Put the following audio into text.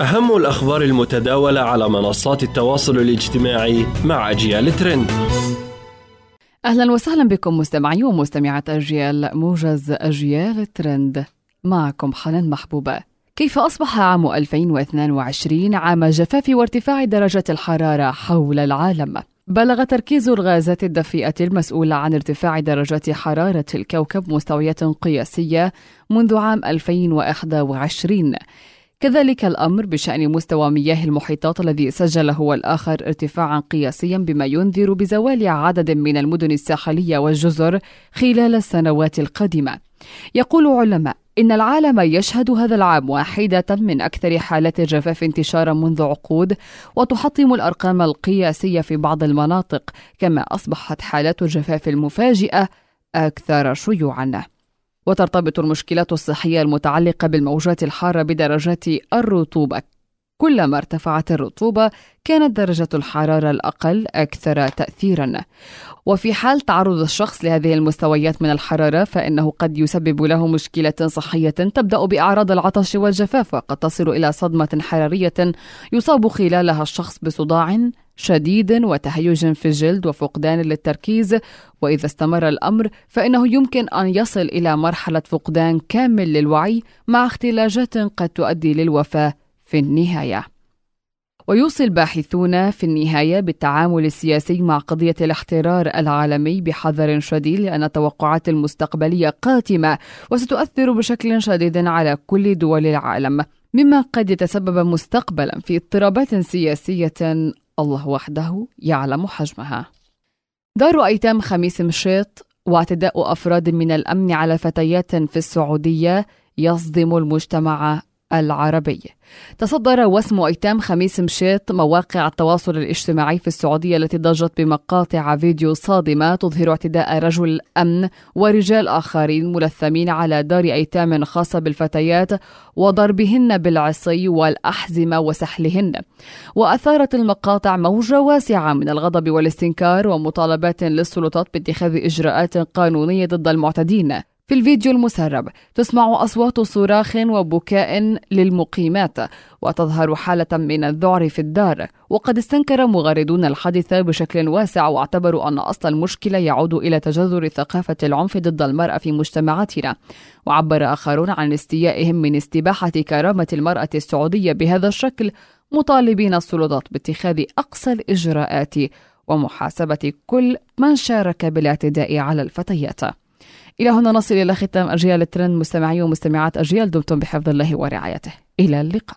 أهم الأخبار المتداولة على منصات التواصل الاجتماعي مع أجيال ترند. أهلا وسهلا بكم مستمعي ومستمعات أجيال موجز أجيال ترند. معكم حنان محبوبة. كيف أصبح عام 2022 عام جفاف وارتفاع درجة الحرارة حول العالم؟ بلغ تركيز الغازات الدفيئة المسؤولة عن ارتفاع درجات حرارة الكوكب مستويات قياسية منذ عام 2021 كذلك الأمر بشأن مستوى مياه المحيطات الذي سجل هو الآخر ارتفاعا قياسيا بما ينذر بزوال عدد من المدن الساحلية والجزر خلال السنوات القادمة. يقول علماء إن العالم يشهد هذا العام واحدة من أكثر حالات الجفاف انتشارا منذ عقود وتحطم الأرقام القياسية في بعض المناطق كما أصبحت حالات الجفاف المفاجئة أكثر شيوعا. وترتبط المشكلات الصحية المتعلقة بالموجات الحارة بدرجات الرطوبة. كلما ارتفعت الرطوبة كانت درجة الحرارة الأقل أكثر تأثيرا. وفي حال تعرض الشخص لهذه المستويات من الحرارة فإنه قد يسبب له مشكلة صحية تبدأ بأعراض العطش والجفاف وقد تصل إلى صدمة حرارية يصاب خلالها الشخص بصداع شديد وتهيج في الجلد وفقدان للتركيز. وإذا استمر الأمر فإنه يمكن أن يصل إلى مرحلة فقدان كامل للوعي مع اختلاجات قد تؤدي للوفاة. في النهاية. ويوصي الباحثون في النهاية بالتعامل السياسي مع قضية الاحترار العالمي بحذر شديد لأن التوقعات المستقبلية قاتمة وستؤثر بشكل شديد على كل دول العالم مما قد يتسبب مستقبلا في اضطرابات سياسية الله وحده يعلم حجمها. دار أيتام خميس مشيط واعتداء أفراد من الأمن على فتيات في السعودية يصدم المجتمع العربي تصدر وسم أيتام خميس مشيط مواقع التواصل الاجتماعي في السعودية التي ضجت بمقاطع فيديو صادمة تظهر اعتداء رجل أمن ورجال آخرين ملثمين على دار أيتام خاصة بالفتيات وضربهن بالعصي والأحزمة وسحلهن. وأثارت المقاطع موجة واسعة من الغضب والاستنكار ومطالبات للسلطات باتخاذ إجراءات قانونية ضد المعتدين. في الفيديو المسرب. تسمع أصوات صراخ وبكاء للمقيمات وتظهر حالة من الذعر في الدار. وقد استنكر مغردون الحادثة بشكل واسع واعتبروا أن أصل المشكلة يعود إلى تجذر ثقافة العنف ضد المرأة في مجتمعاتنا. وعبر آخرون عن استيائهم من استباحة كرامة المرأة السعودية بهذا الشكل مطالبين السلطات باتخاذ أقصى الإجراءات ومحاسبة كل من شارك بالاعتداء على الفتيات. إلى هنا نصل إلى ختام أجيال الترند. مستمعي ومستمعات أجيال دمتم بحفظ الله ورعايته. إلى اللقاء.